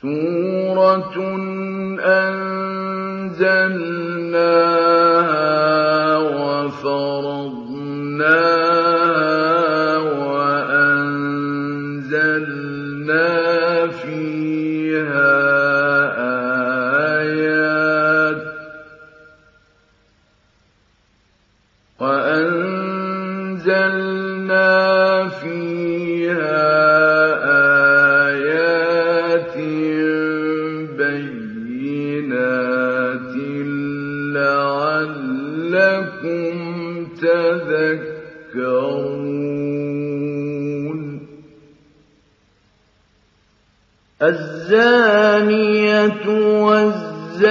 سُورَةٌ أَنزَلْنَاهَا وَفَرَضْنَاهَا الزَّانِيَةُ وَالزَّانِي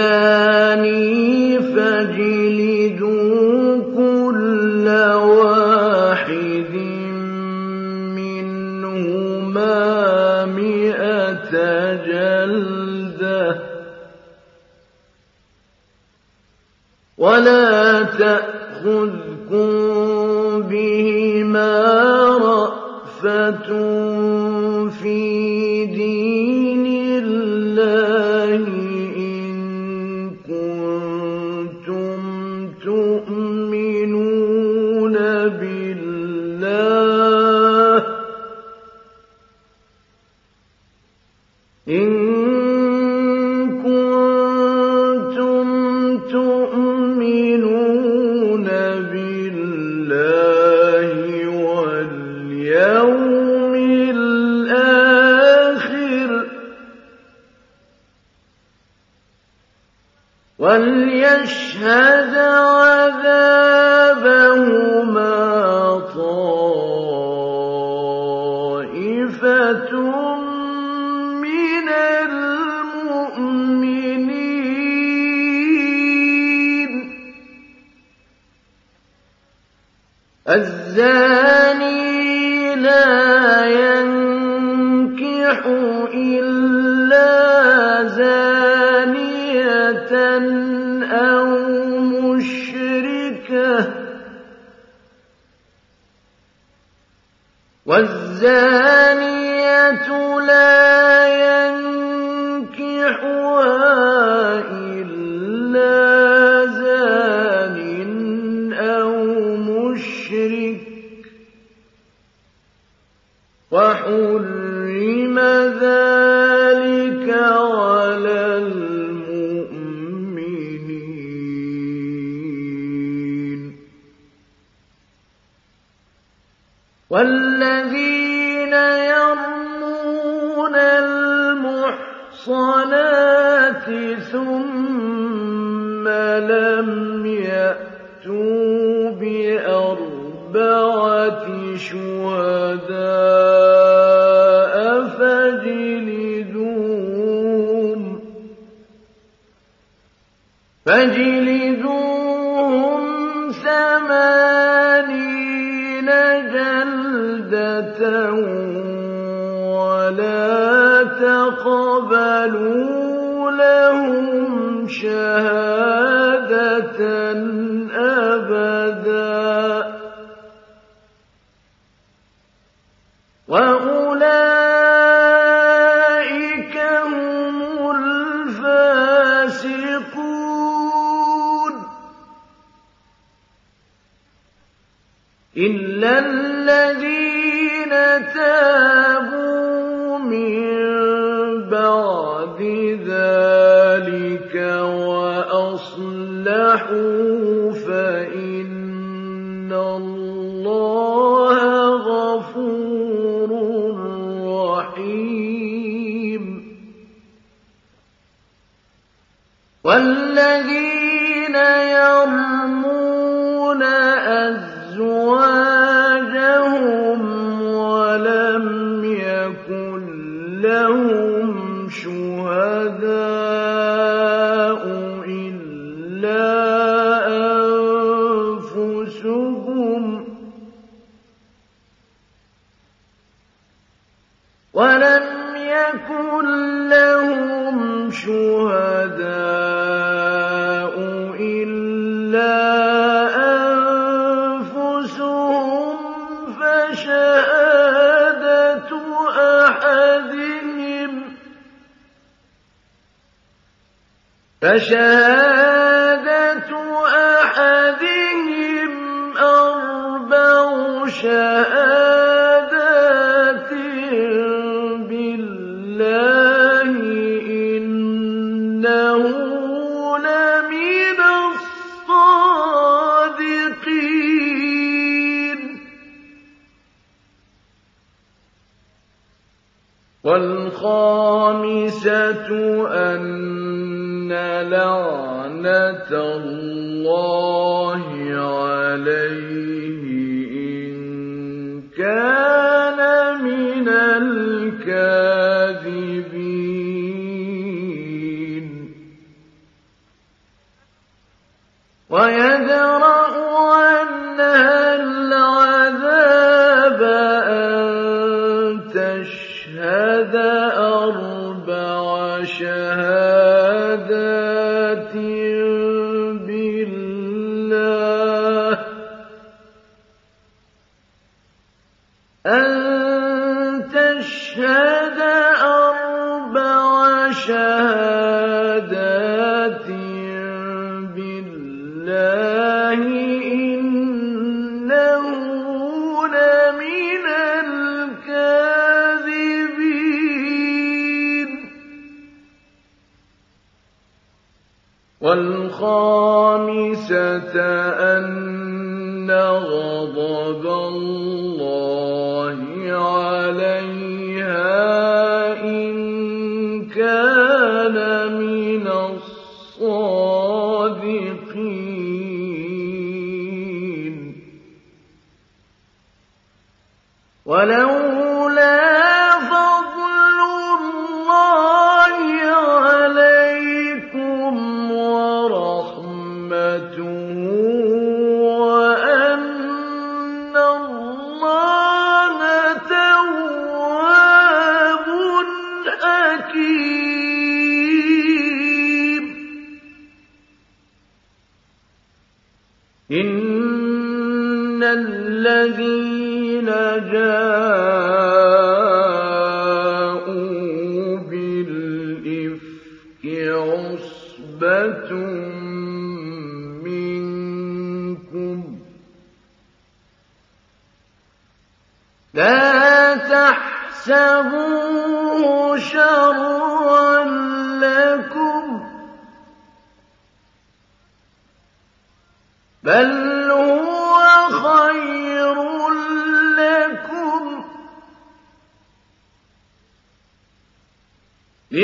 فَاجْلِدُوا كُلَّ وَاحِدٍ مِّنْهُمَا مِائَةَ جَلْدَةٍ ۖ. وَلَا تَأْخُذْكُم لَا يَنكِحُ إِلَّا زَانِيَةً أَوْ وَالزَّانِيَةُ لَا يَنكِحُهَا فَاجْلِدُوهُمْ ثَمَانِينَ جَلْدَةً وَلَا تَقْبَلُوا لَهُمْ شَهَادَةً وَالَّذِينَ يَرْمُونَ أَزْوَاجَهُمْ فَشَهَادَةُ أَحَدِهِمْ أَرْبَعُ شَهَادَاتٍ بِاللَّهِ إِنَّهُ لَمِنَ الصَّادِقِينَ ۚ. وَالْخَامِسَةُ اللَّهِ وَالْخَامِسَةَ أَنَّ غَضَبَ اللَّهِ عَلَيْهَا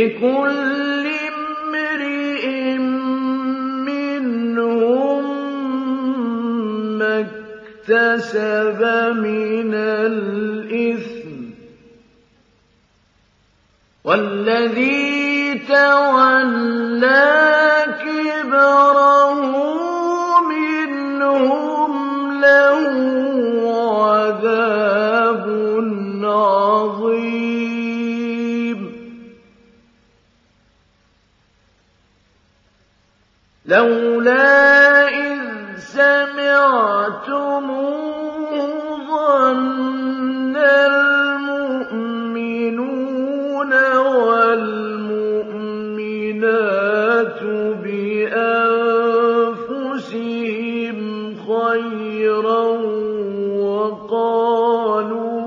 لِكُلِّ امْرِئٍ مِّنْهُم مَّا اكْتَسَبَ مِنَ الْإِثْمِ ۚ. وَالَّذِي تَوَلَّىٰ كِبْرَهُ لَّوْلَا إِذْ سَمِعْتُمُوهُ ظَنَّ الْمُؤْمِنُونَ وَالْمُؤْمِنَاتُ بِأَنفُسِهِمْ خَيْرًا وَقَالُوا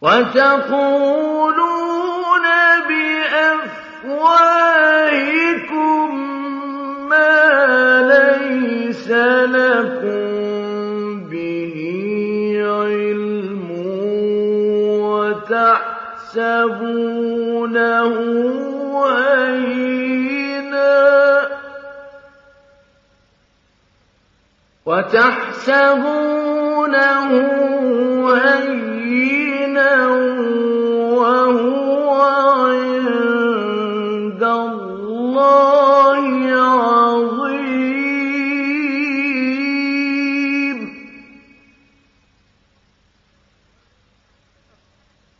وتقولون بأفواهكم ما ليس لكم به علم وتحسبونه هينا وتحسبونه هينا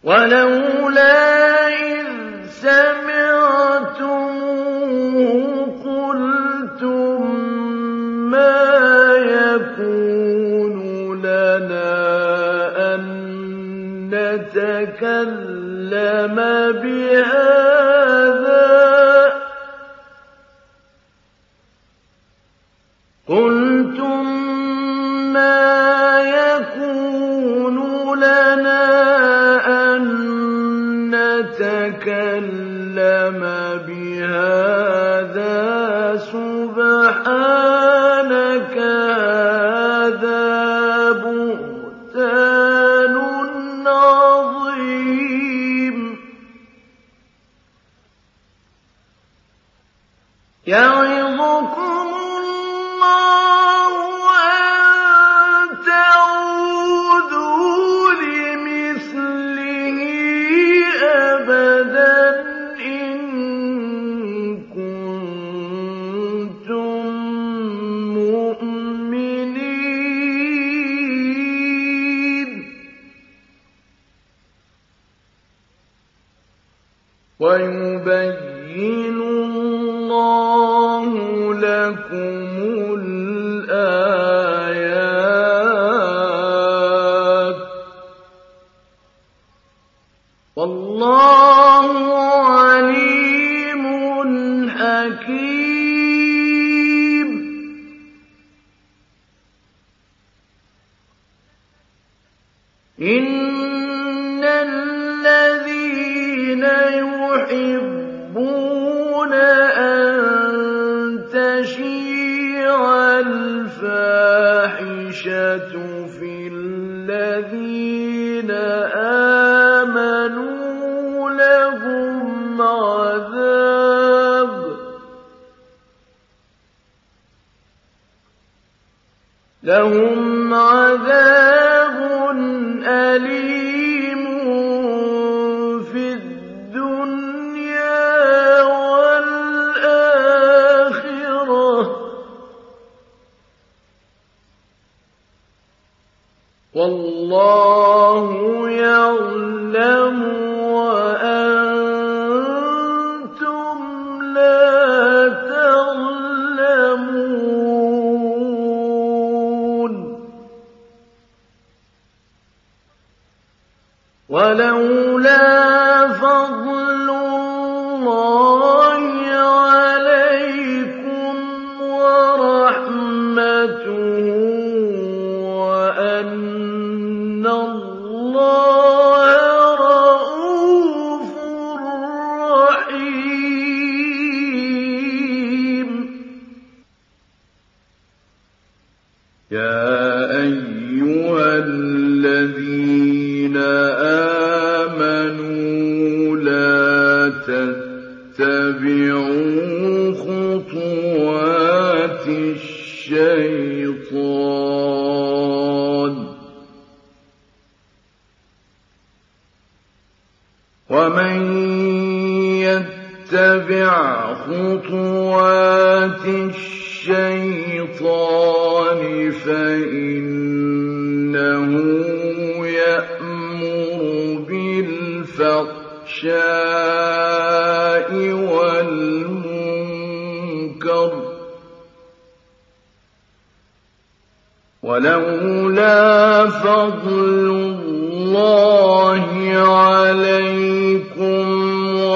ولولا إذ سمعتموه قلتم ما يكون لنا أن نتكلم بهذا تكلم به ويبين الله لكم لهم عذاب أليم في الدنيا والآخرة. والله ومن يتبع خطوات الشيطان فإنه يأمر بالفحشاء والمنكر ولولا فضل الله عليه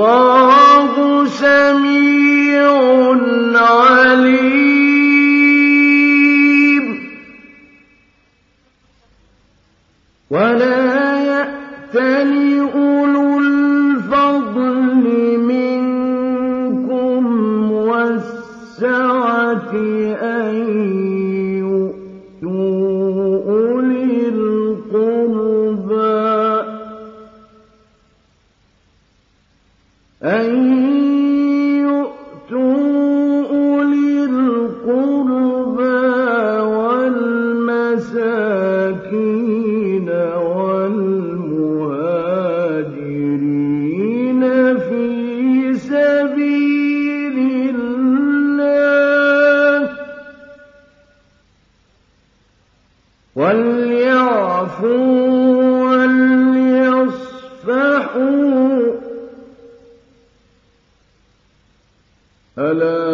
الله سميع وليعفوا وليصفحوا. ألا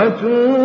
وَتُوبُوا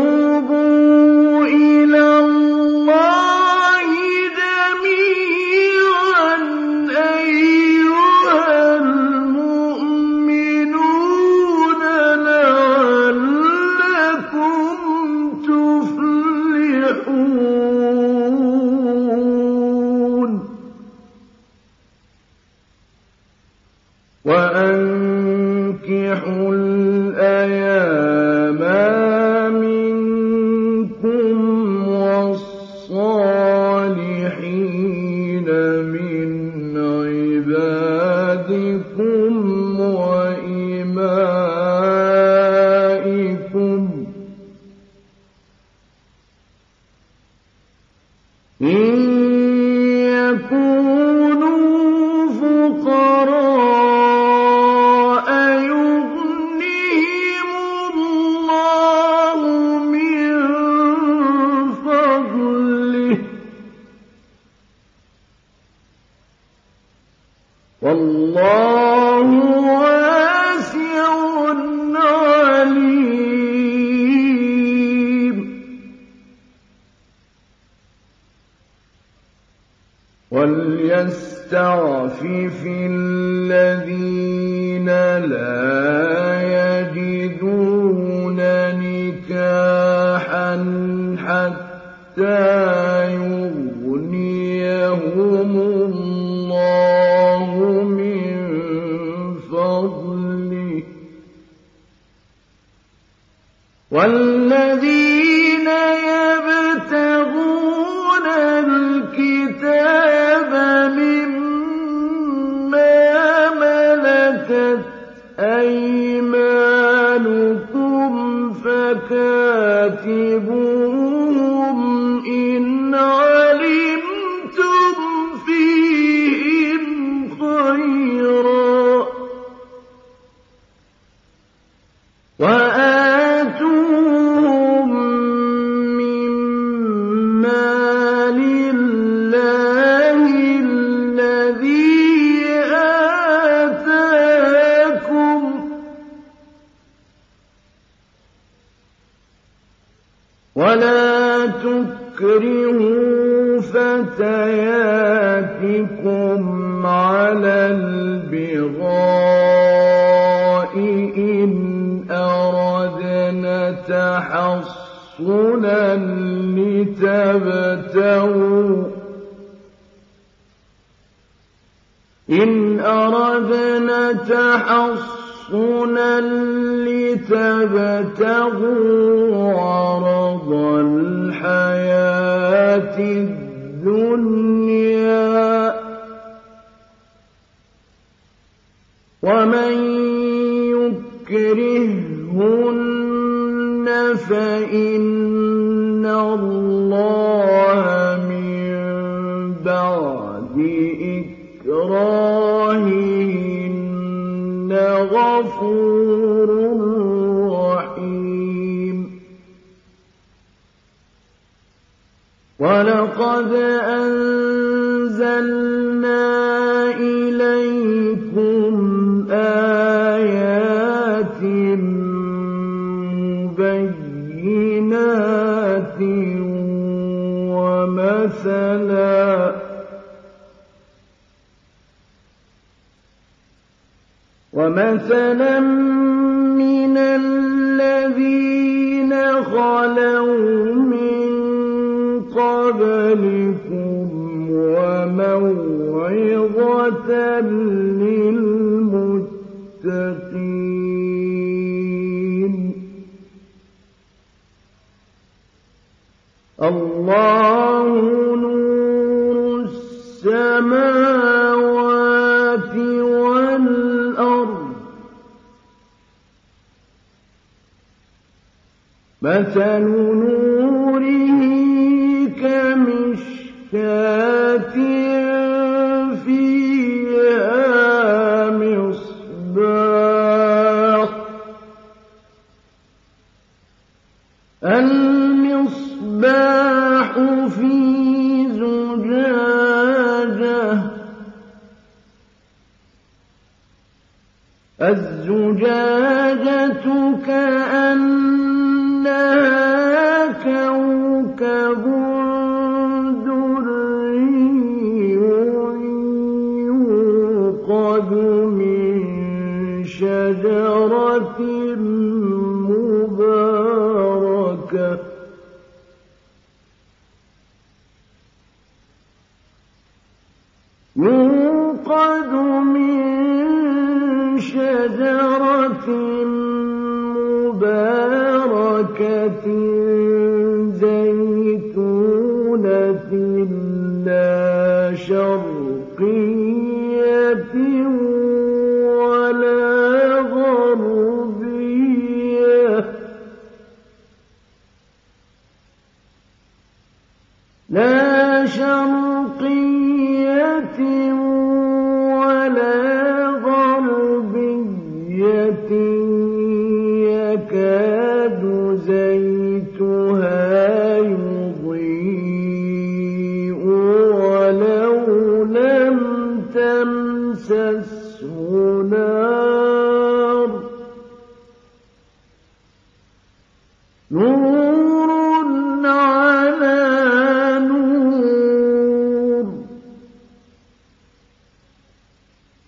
فَكَاتِبُوهُمْ الله نور السماوات والأرض. مثل نور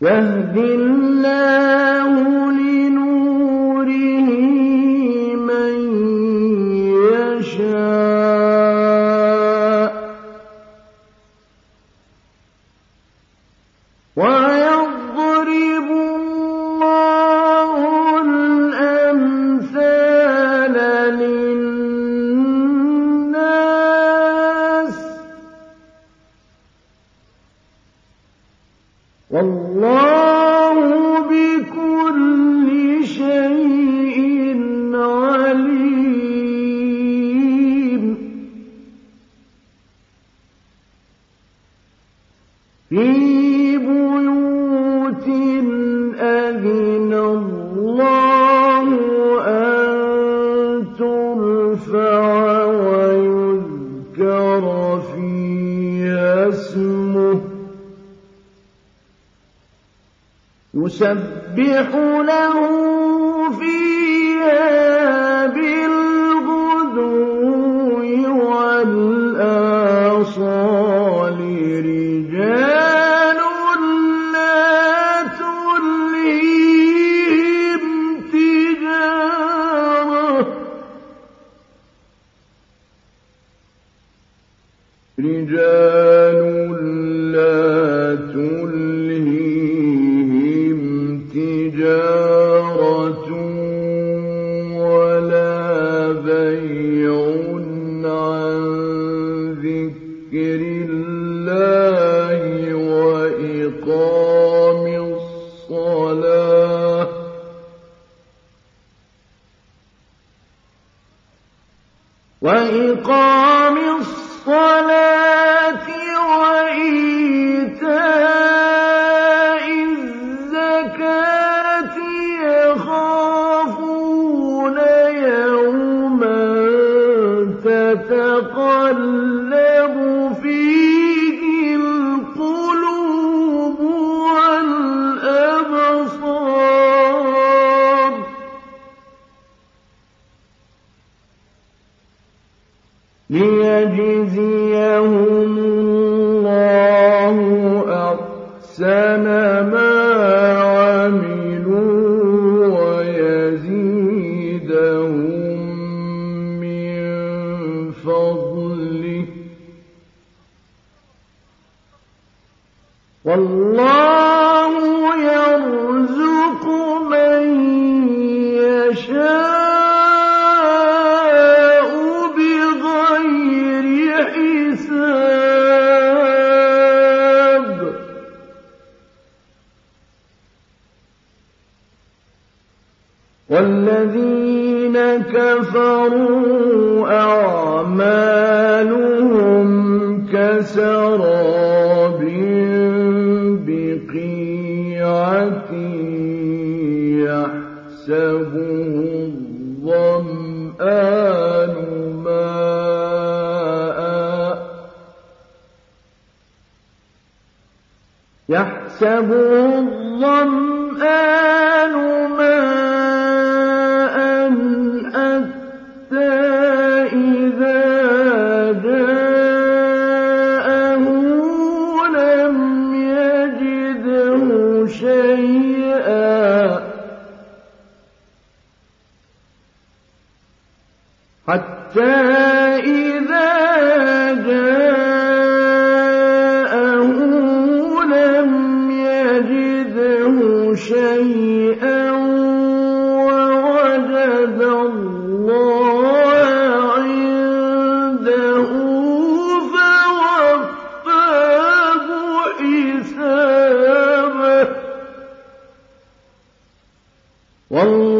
يهدي الله سبح وَالْمَوْتِ والله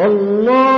والله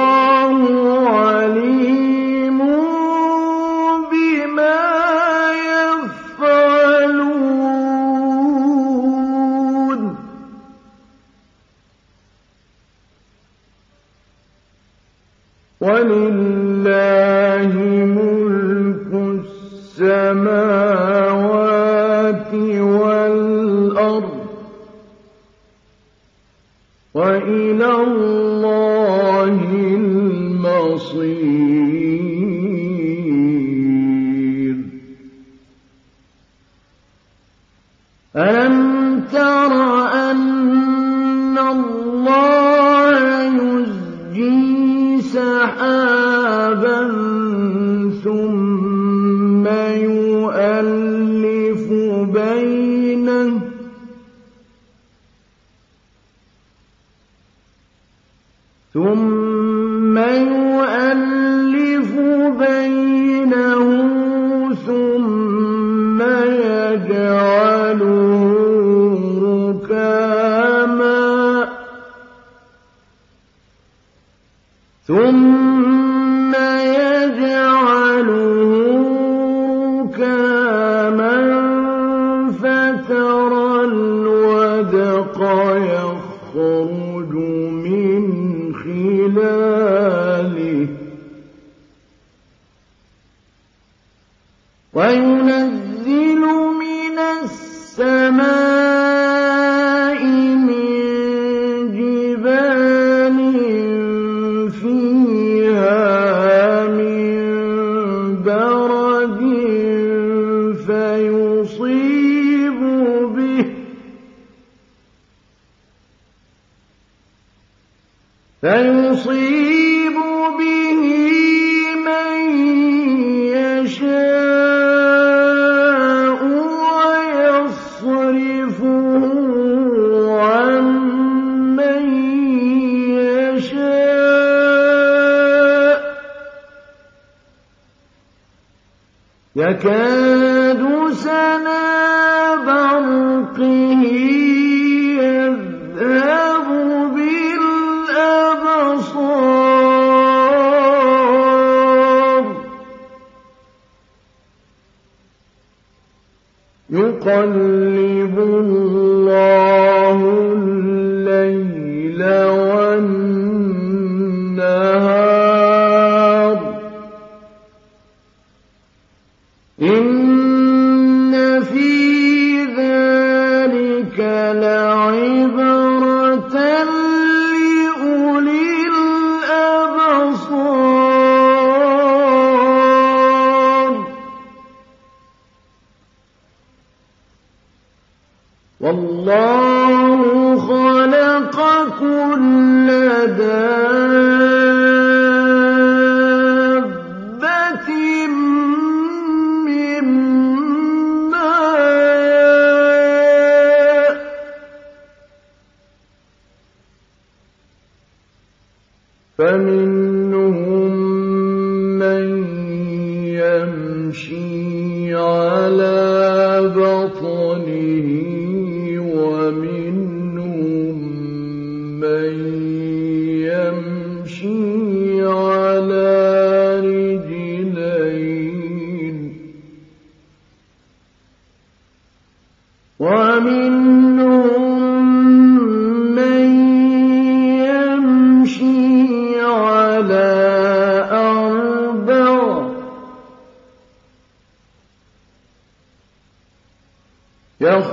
فيصيب به من يشاء ويصرفه عن من يشاء. يكاد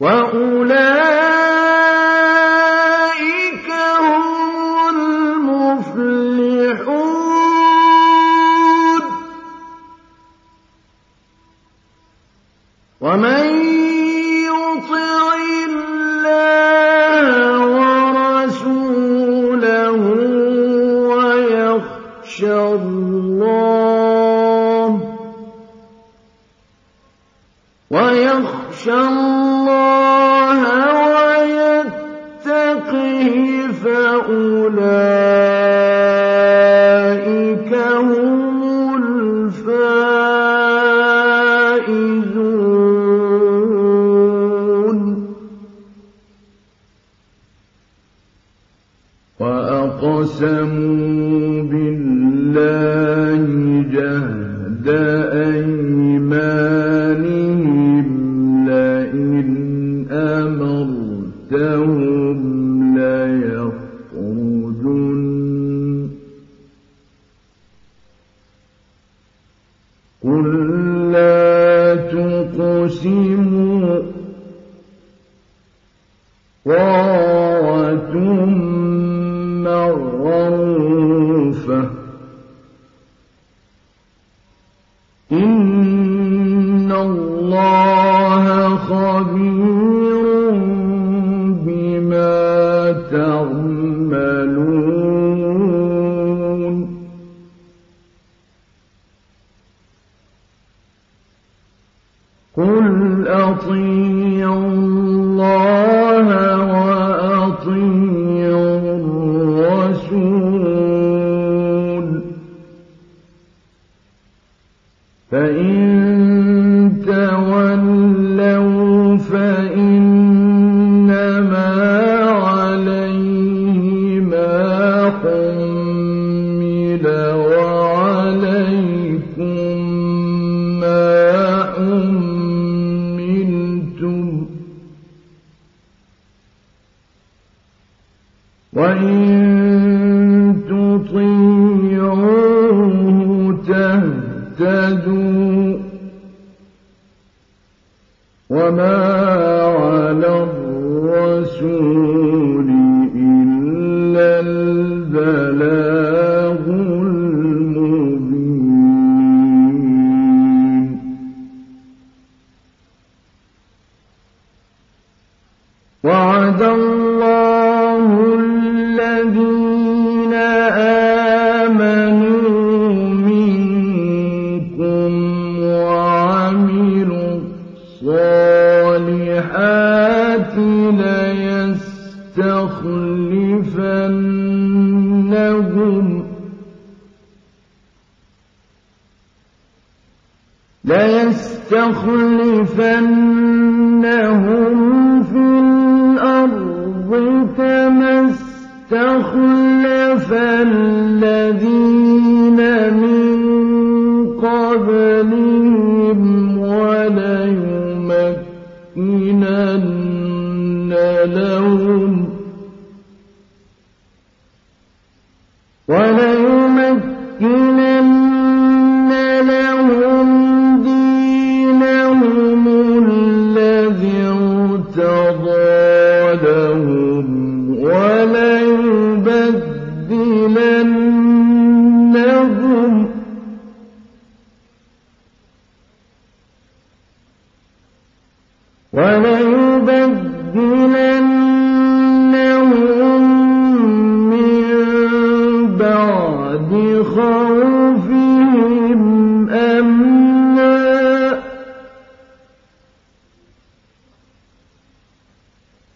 وَأُولَٰئِكَ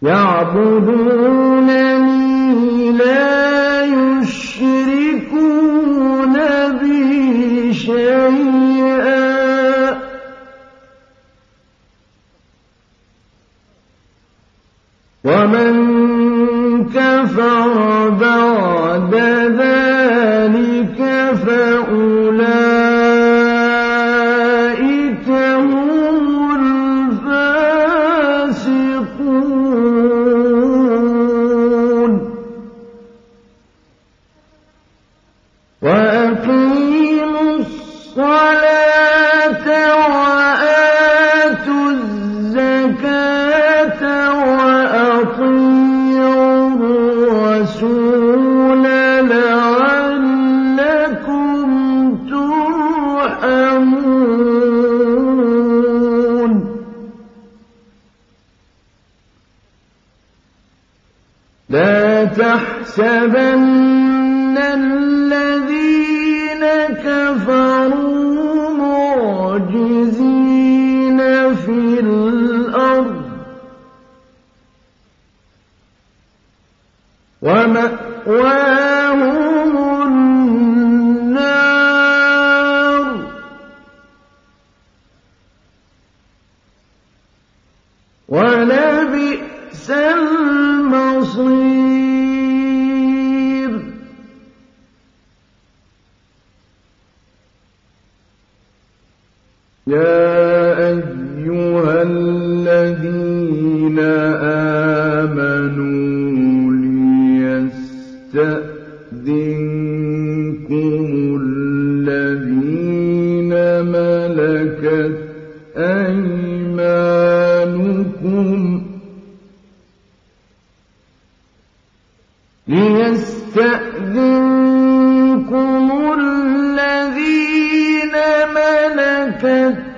يعبدونني ملكت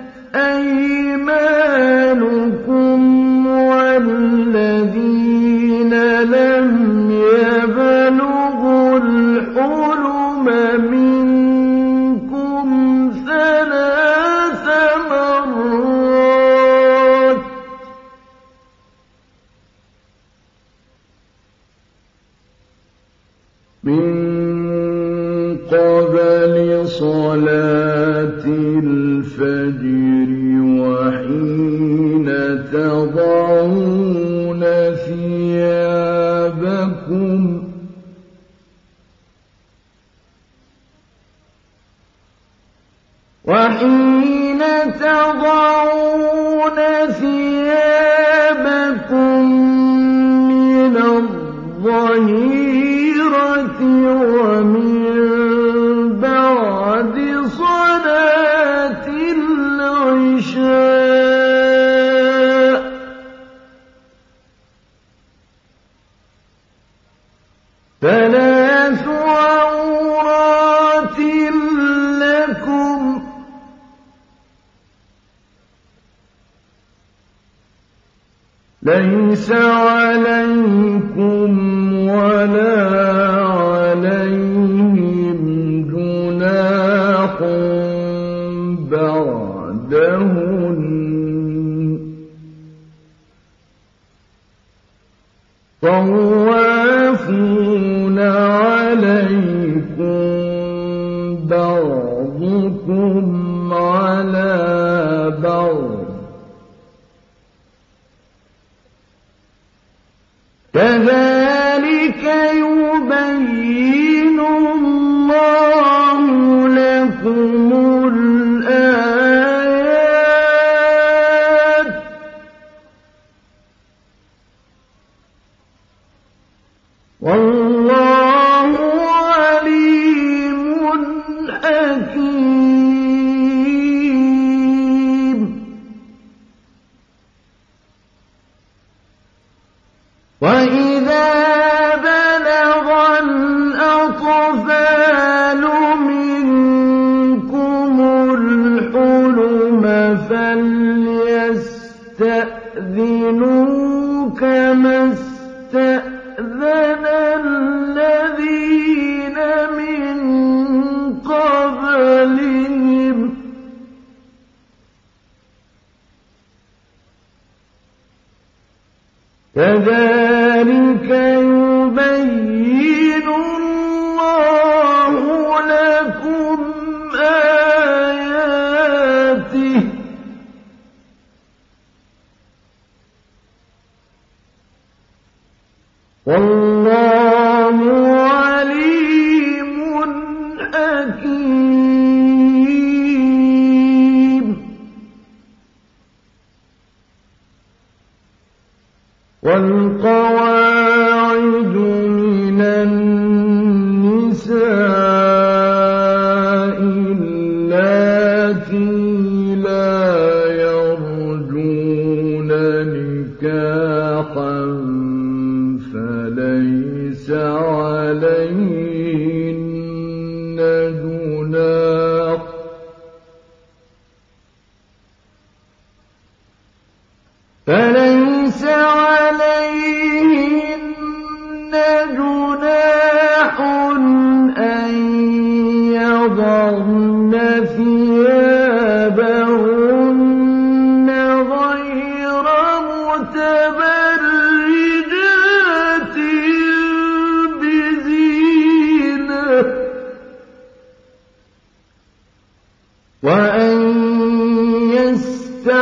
والله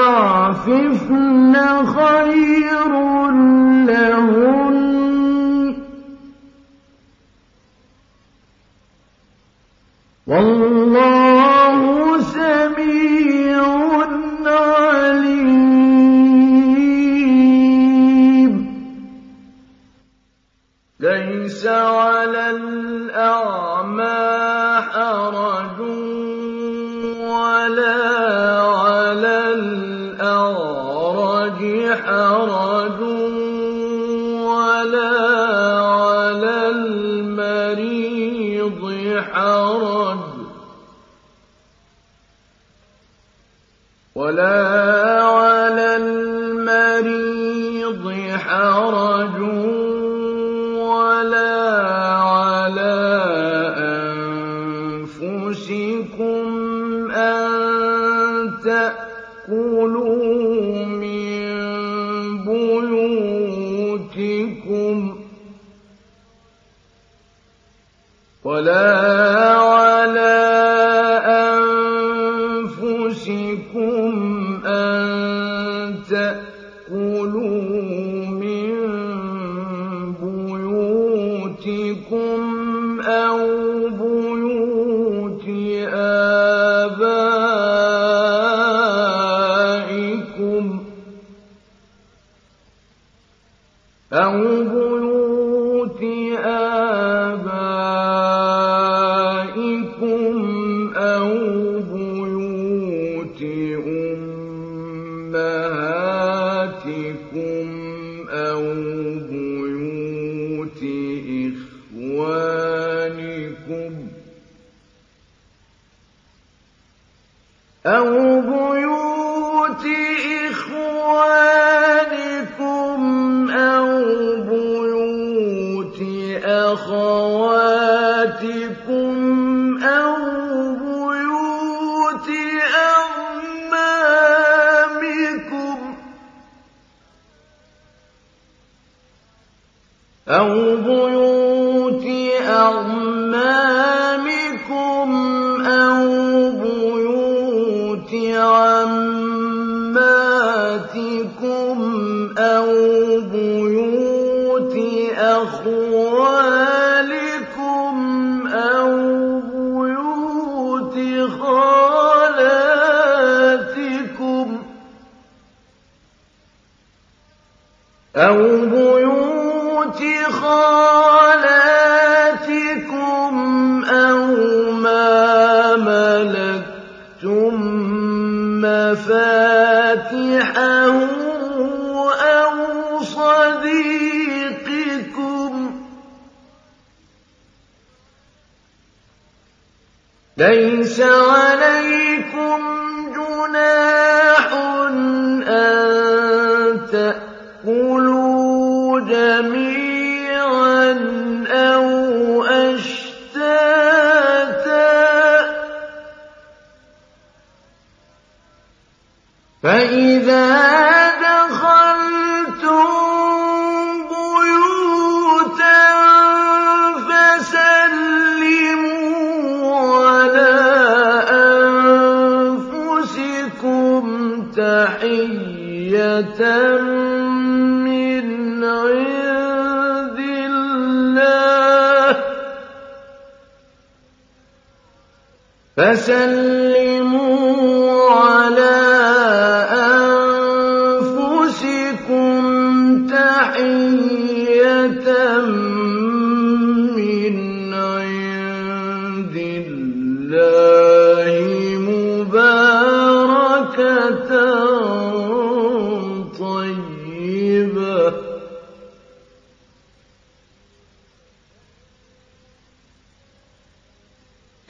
يستعففن خير لهن. والله سميع عليم. ليس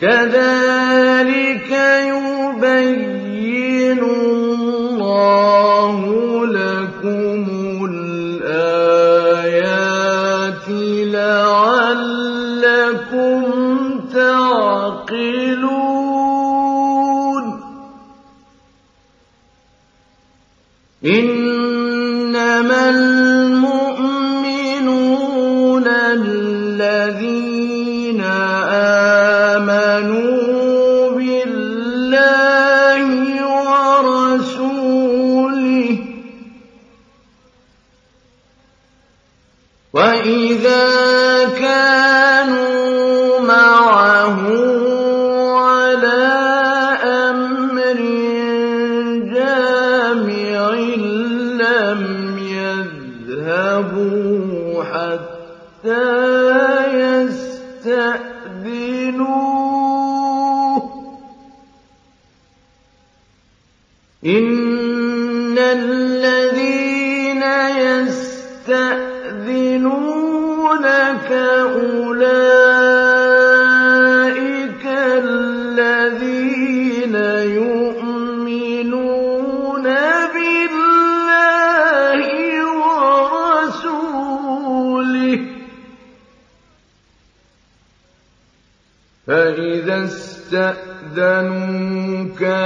كَذَٰلِكَ يُبَيِّنُ اللَّهُ لَكُمُ الْآيَاتِ لَعَلَّكُمْ تَعْقِلُونَ.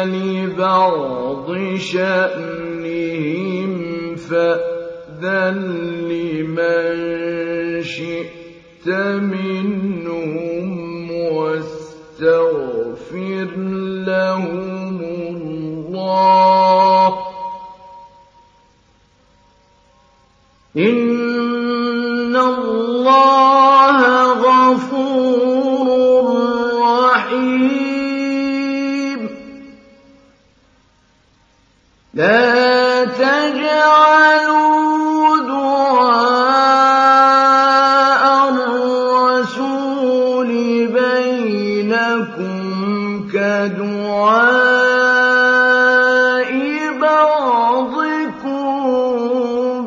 لبعض شأنهم فأذن لمن شئت من لا تجعلوا دعاء الرسول بينكم كدعاء بعضكم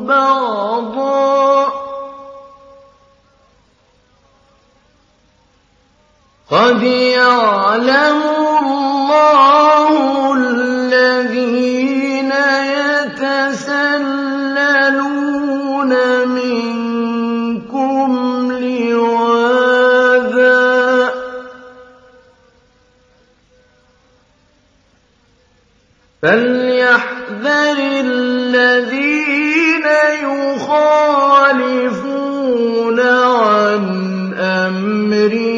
بعضا. قد يعلم فليحذر الذين يخالفون عن أمره